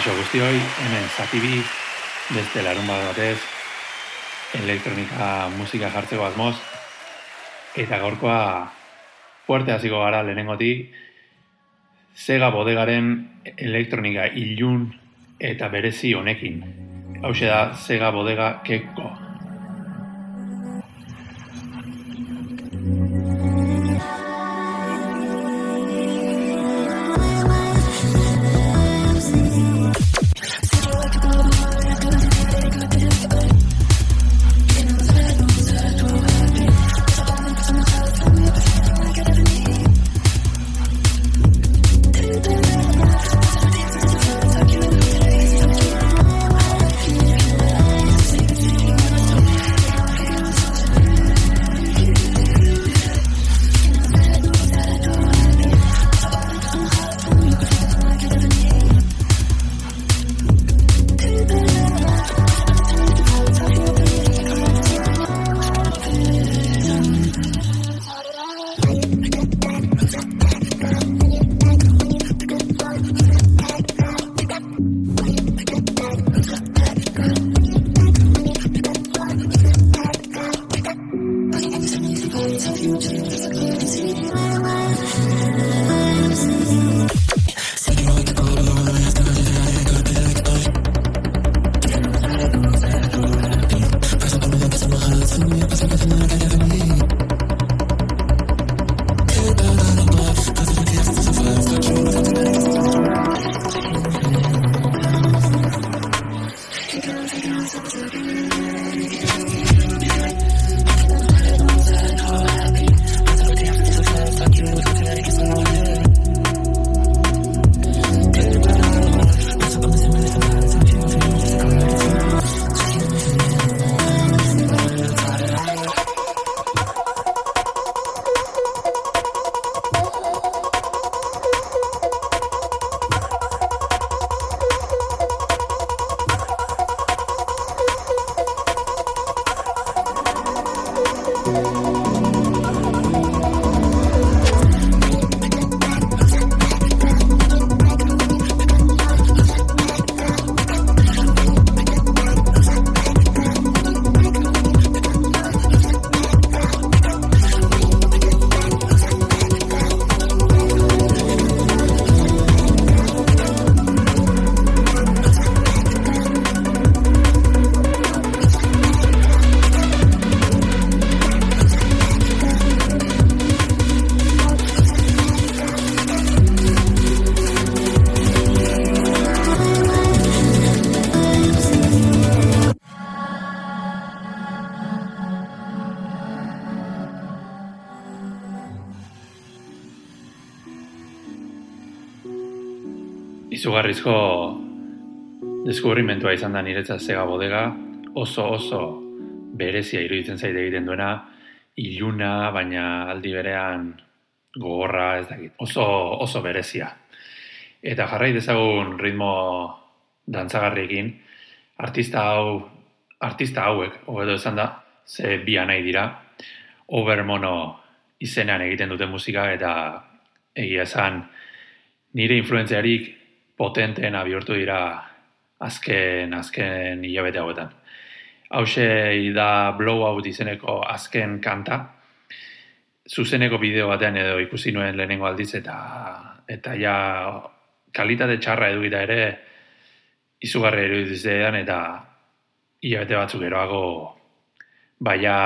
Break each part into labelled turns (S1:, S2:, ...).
S1: Kaixo guztioi, hemen zatibi, beste larun bat batez, elektronika musika jartzeko azmoz, eta gaurkoa fuerte hasiko gara lehenengotik, Sega bodegaren elektronika ilun eta berezi honekin. Hau da Sega bodega keko. Izugarrizko deskubrimentua izan da niretzat zega bodega, oso oso berezia iruditzen zaite egiten duena, iluna, baina aldi berean gogorra, ez dakit, oso, oso berezia. Eta jarrai dezagun ritmo dantzagarriekin, artista hau, artista hauek, hobeto esan da, ze bi nahi dira, Overmono izenean egiten dute musika eta egia esan nire influentziarik potenteena bihurtu dira azken azken hilabete hauetan. Hauxe da blowout izeneko azken kanta, zuzeneko bideo batean edo ikusi nuen lehenengo aldiz eta eta ja kalitate txarra edukita ere izugarri erudizean eta hilabete batzuk eroago baia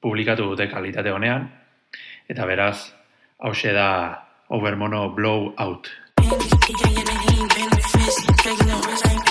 S1: publikatu dute kalitate honean eta beraz hause da Overmono Blow Ain't, ain't, ain't
S2: been fist, take no risk.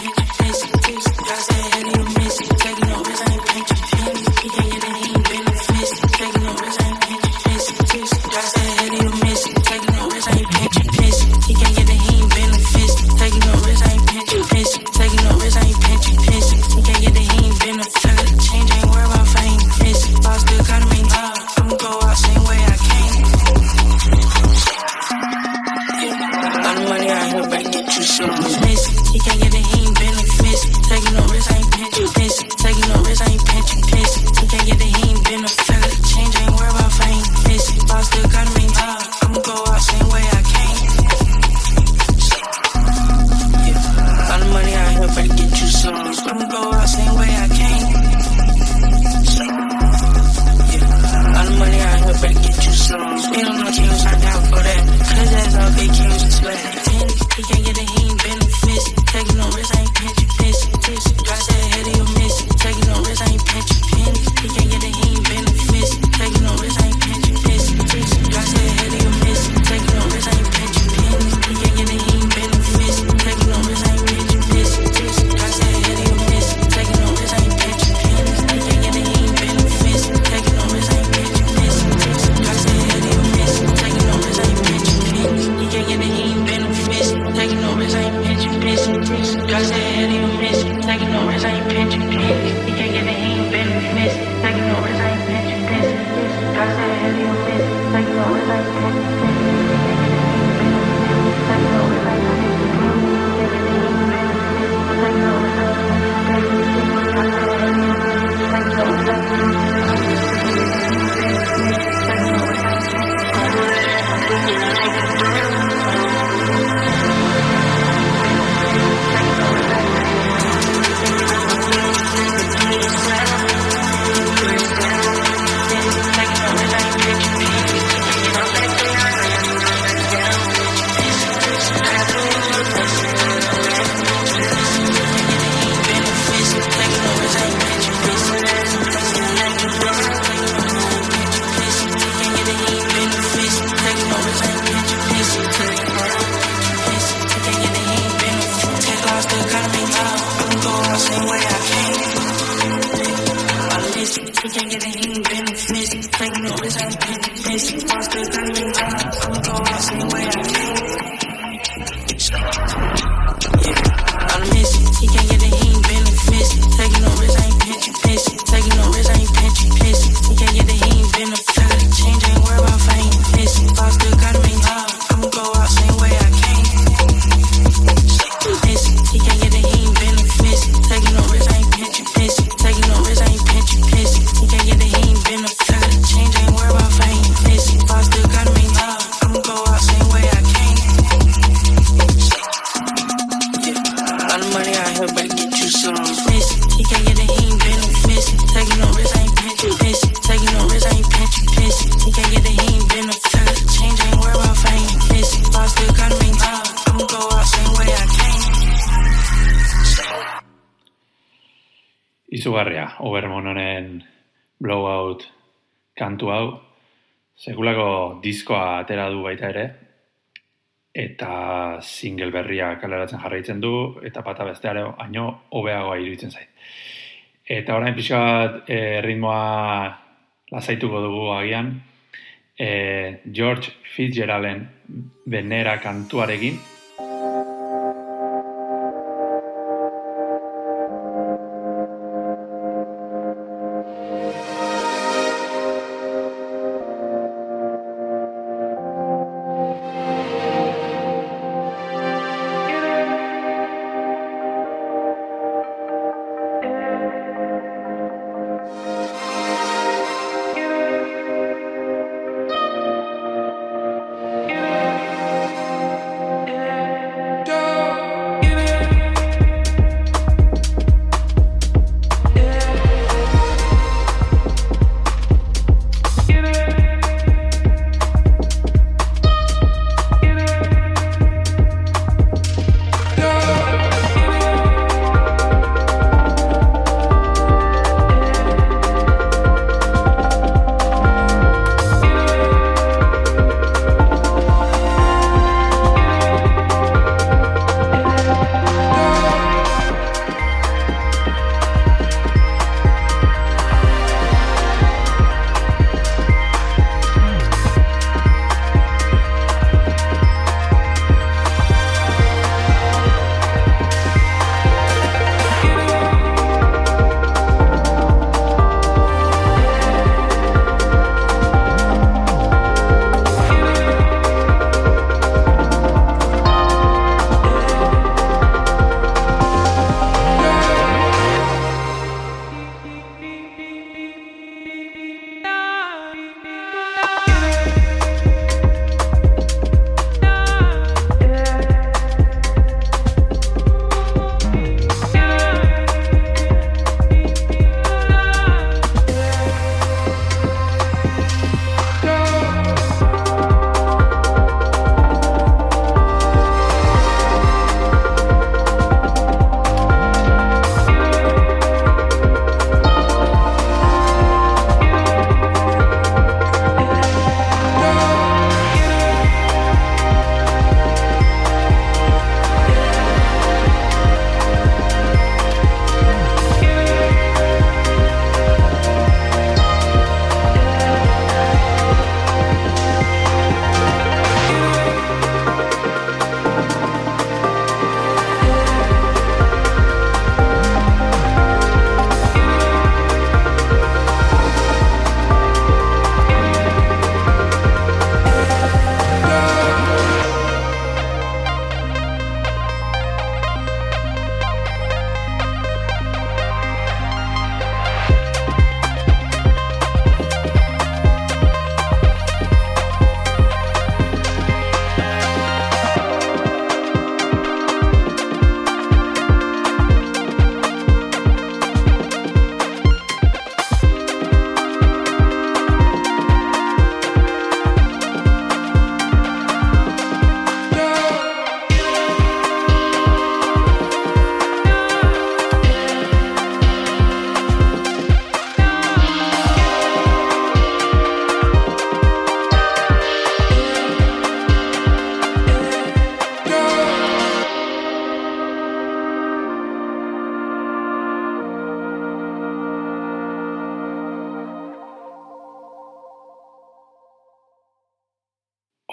S1: eta single berria kaleratzen jarraitzen du, eta pata besteare haino hobeagoa iruditzen zait. Eta orain pixka bat eh, e, ritmoa lasaituko dugu agian, e, George Fitzgeralden benera kantuarekin,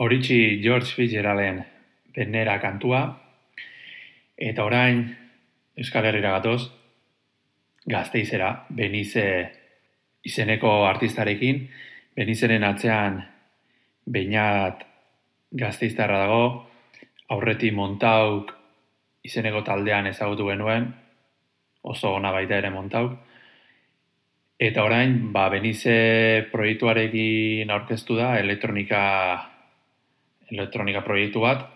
S1: Horitzi George Fitzgeralden benera kantua, eta orain Euskal Herriera gatoz, gazteizera, benize izeneko artistarekin, benizeren atzean beinat gazteiztarra dago, aurreti montauk izeneko taldean ezagutu genuen, oso ona baita ere montauk, Eta orain, ba, benize proiektuarekin aurkeztu da elektronika elektronika proiektu bat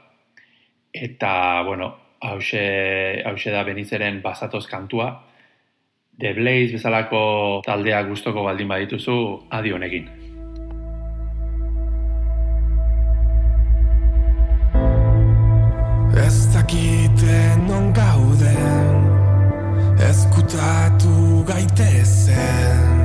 S1: eta bueno, hause, hause da benizeren basatoz kantua. The Blaze bezalako taldea gustoko baldin badituzu adi honekin.
S3: Ez dakite non gauden Ezkutatu gaitezen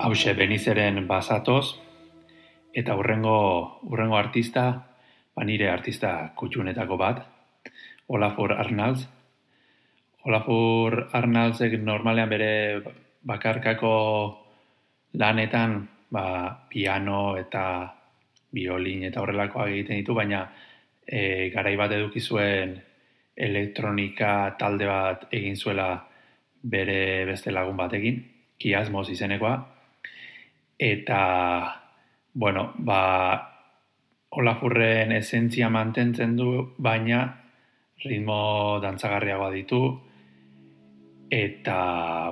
S1: Hauxe benizeren basatoz, eta urrengo, urrengo artista, ba nire artista kutxunetako bat, Olafur Arnalds. Olafur Arnaldsek normalean bere bakarkako lanetan ba, piano eta biolin eta horrelakoak egiten ditu, baina e, garai bat eduki zuen elektronika talde bat egin zuela bere beste lagun batekin, kiasmos izenekoa, eta, bueno, ba, Olafurren esentzia mantentzen du, baina ritmo dantzagarriagoa ditu, eta,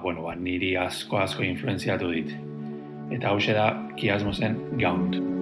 S1: bueno, ba, niri asko asko influenziatu dit. Eta hau da Kiasmosen Gaunt.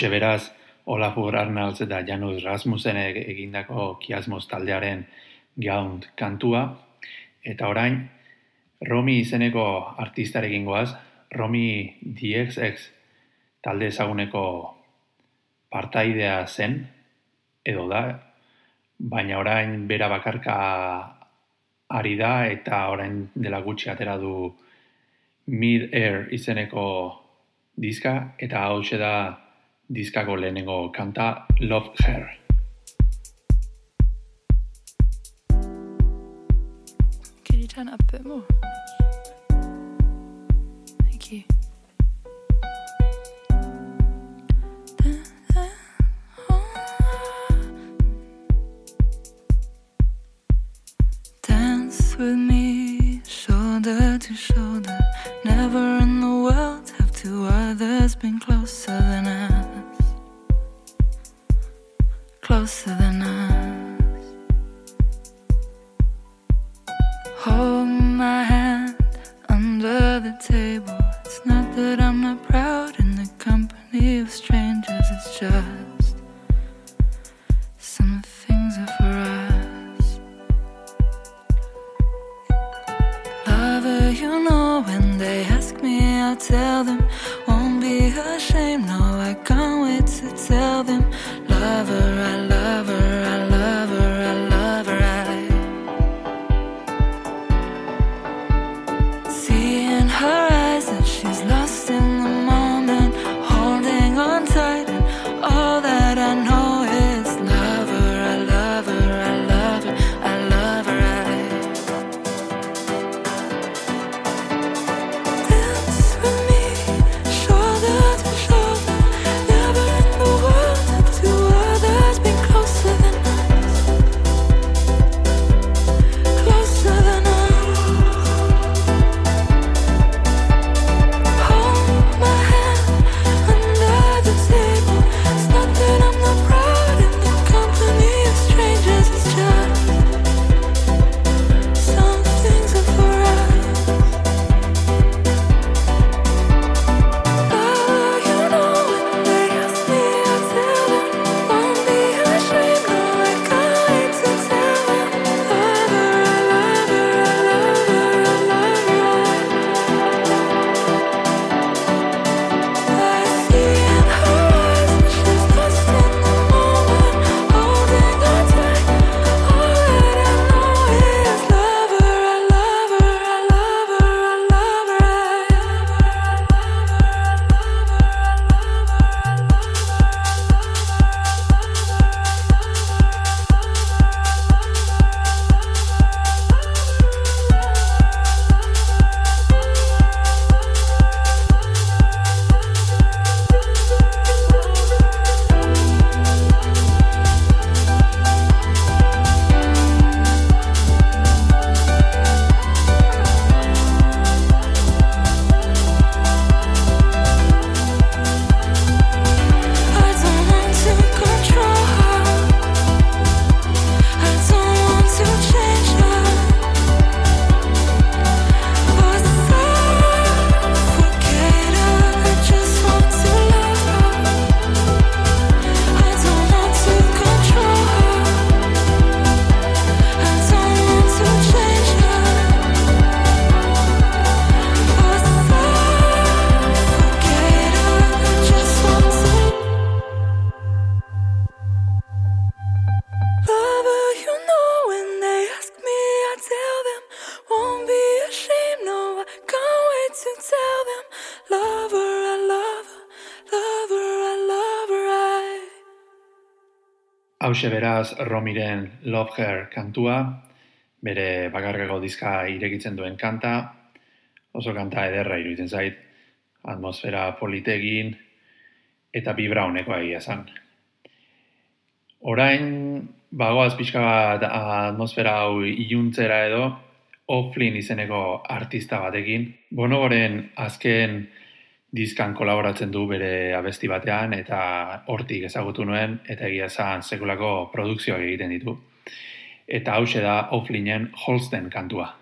S1: hause beraz, Olafur Arnalds eta Janus Rasmussenek egindako kiasmoz taldearen gaunt kantua. Eta orain, Romi izeneko artistarekin goaz, Romi DXX talde ezaguneko partaidea zen, edo da, baina orain bera bakarka ari da eta orain dela gutxi atera du Mid Air izeneko diska eta hau da, diskako lehenengo kanta Love Her.
S4: Can you turn up a bit more? Thank you.
S1: Hauxe beraz Romiren Love Her kantua, bere bakargego dizka irekitzen duen kanta, oso kanta ederra iruditzen zait, atmosfera politegin eta bibra honeko egia zan. Orain, bagoaz pixka bat atmosfera hau iuntzera edo, Oflin izeneko artista batekin. Bonoboren azken diskan kolaboratzen du bere abesti batean eta hortik ezagutu nuen eta egia esan sekulako produkzioa egiten ditu. Eta hause da Oflinen Holsten kantua.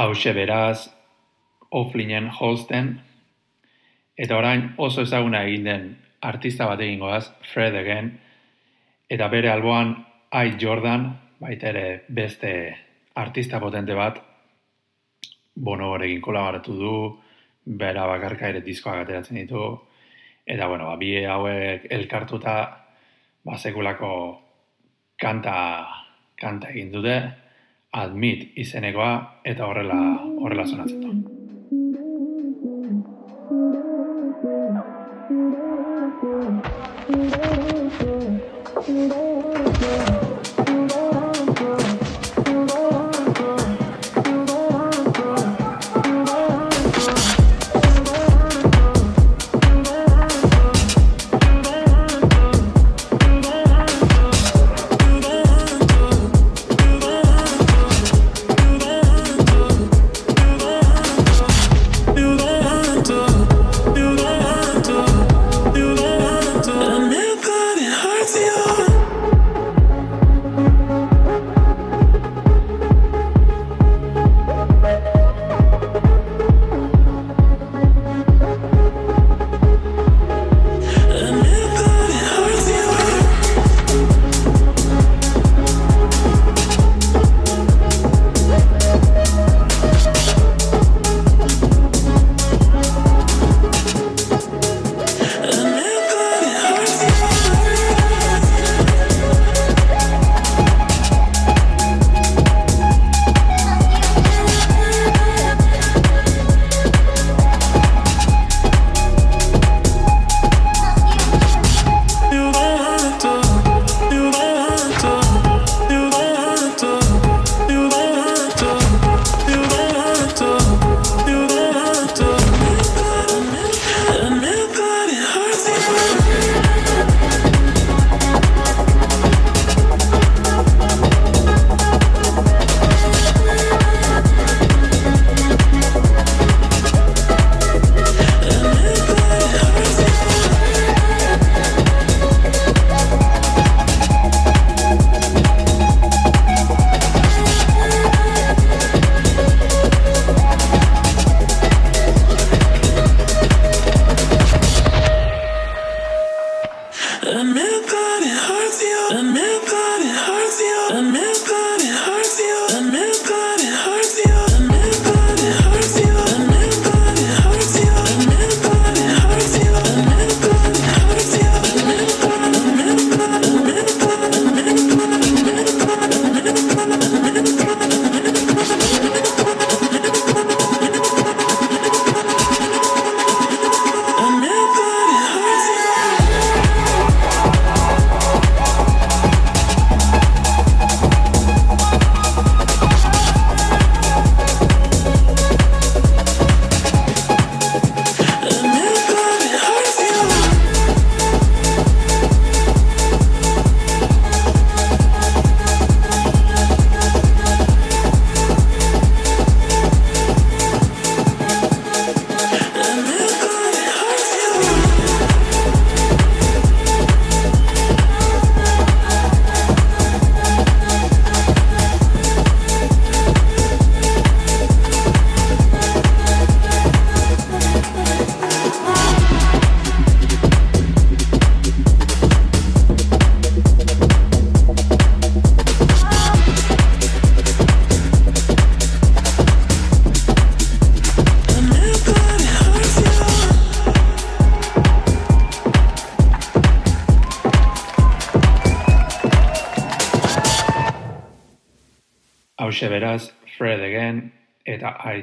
S1: Hause beraz, Oflinen Holsten, eta orain oso ezaguna egin den artista bat egingoaz, Fred Again, eta bere alboan I Jordan, baita ere beste artista potente bat, bono egin kolaboratu du, bera bakarka ere diskoak ateratzen ditu, eta bueno, ba, bi hauek elkartuta, ba, sekulako kanta, kanta egin dute, admit izenekoa, eta horrela, horrela sonatzen du.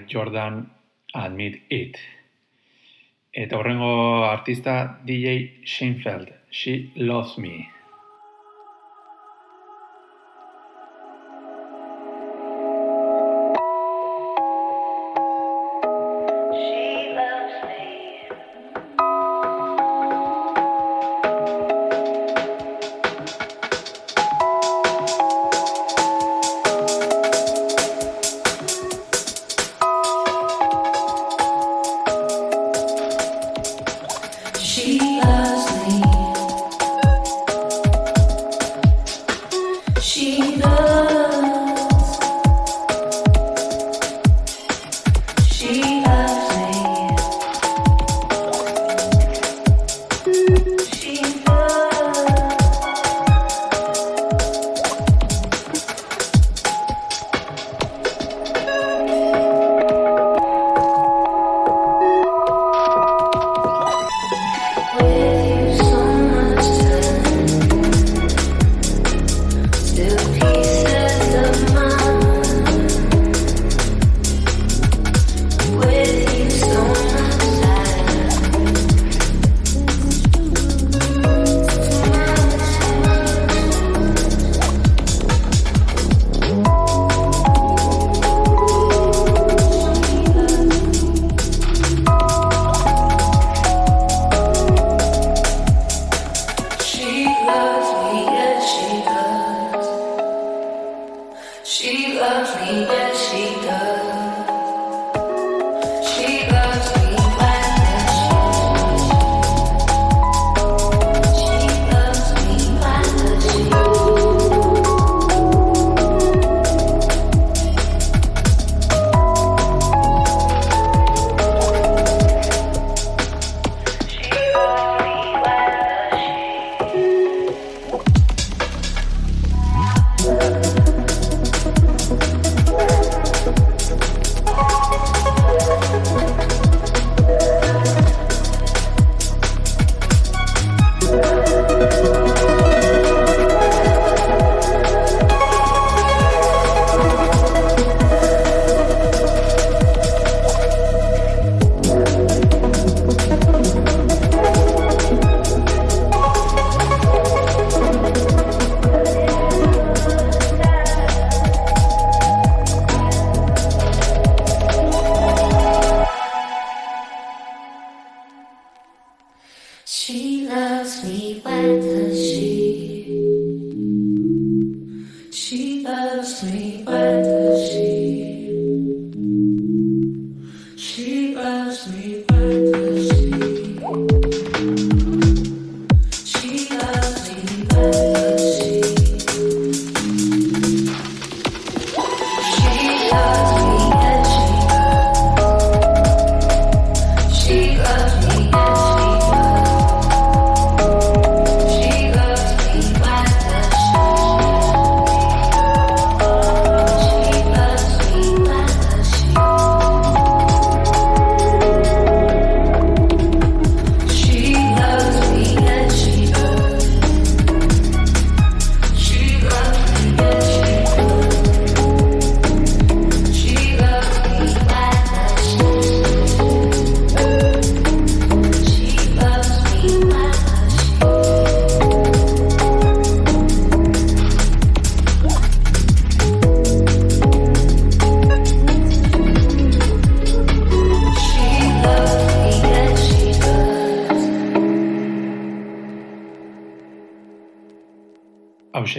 S1: Jordan admit it. Eta horrengo artista DJ Sheinfeld, She Loves Me.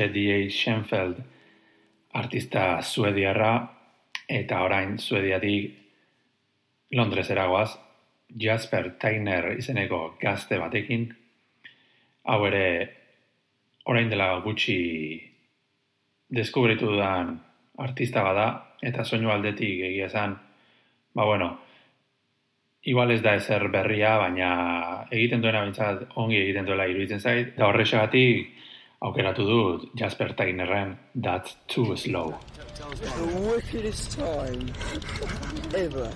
S1: D.A. Schenfeld artista suediarra, eta orain suediatik Londres eragoaz, Jasper Tainer izeneko gazte batekin, hau ere orain dela gutxi deskubritu dudan artista bada, eta soinu aldetik egia esan, ba bueno, igual ez da ezer berria, baina egiten duena bintzat ongi egiten duela iruditzen zait, eta horrexagatik aukeratu dut Jasper Tainerren That's Too Slow.
S5: The wickedest time ever.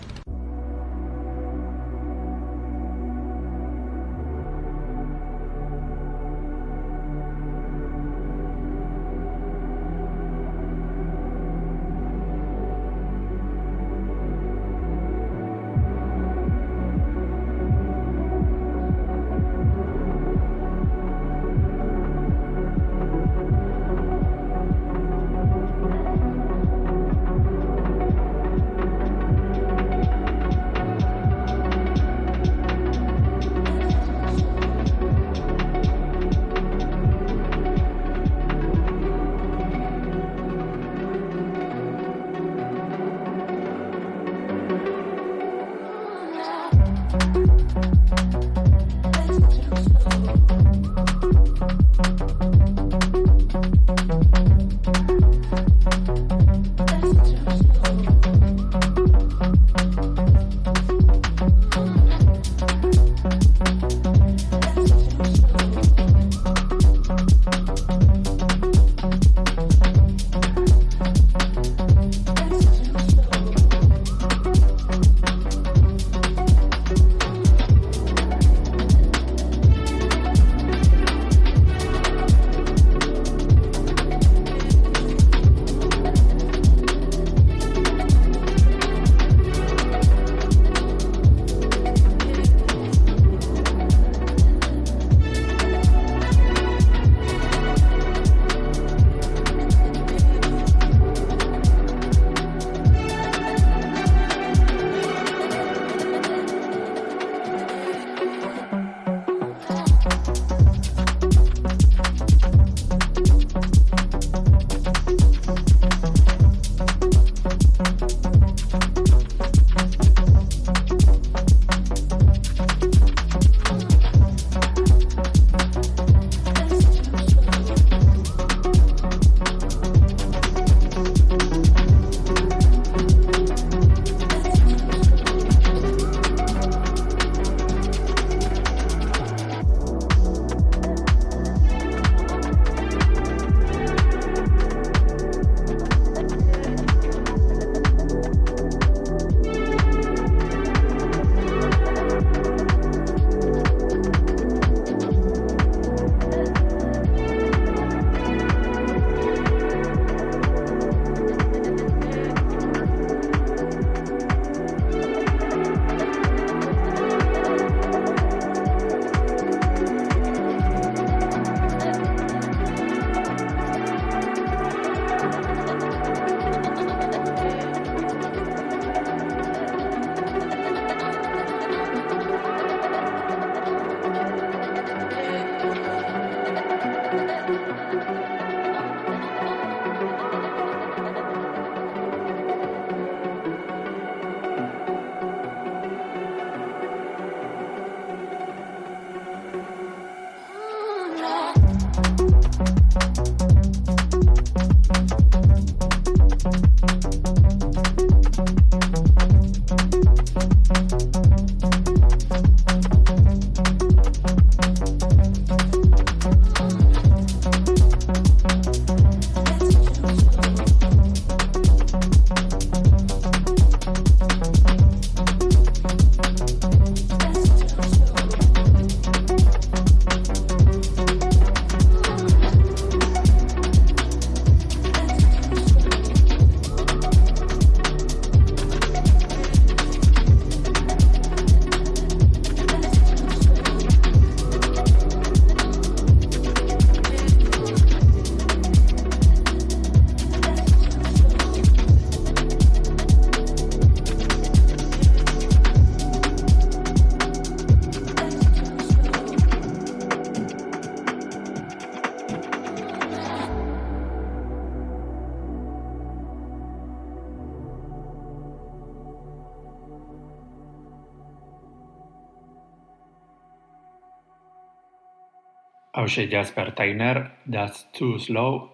S1: Hause Jasper Tyner, That's Too Slow,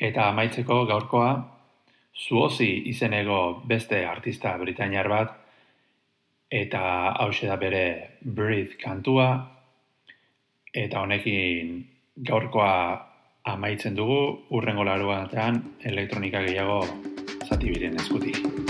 S1: eta amaitzeko gaurkoa, zuozi izenego beste artista britainiar bat, eta hause da bere Breathe kantua, eta honekin gaurkoa amaitzen dugu, urrengo laruatean elektronika gehiago zati biren eskutik.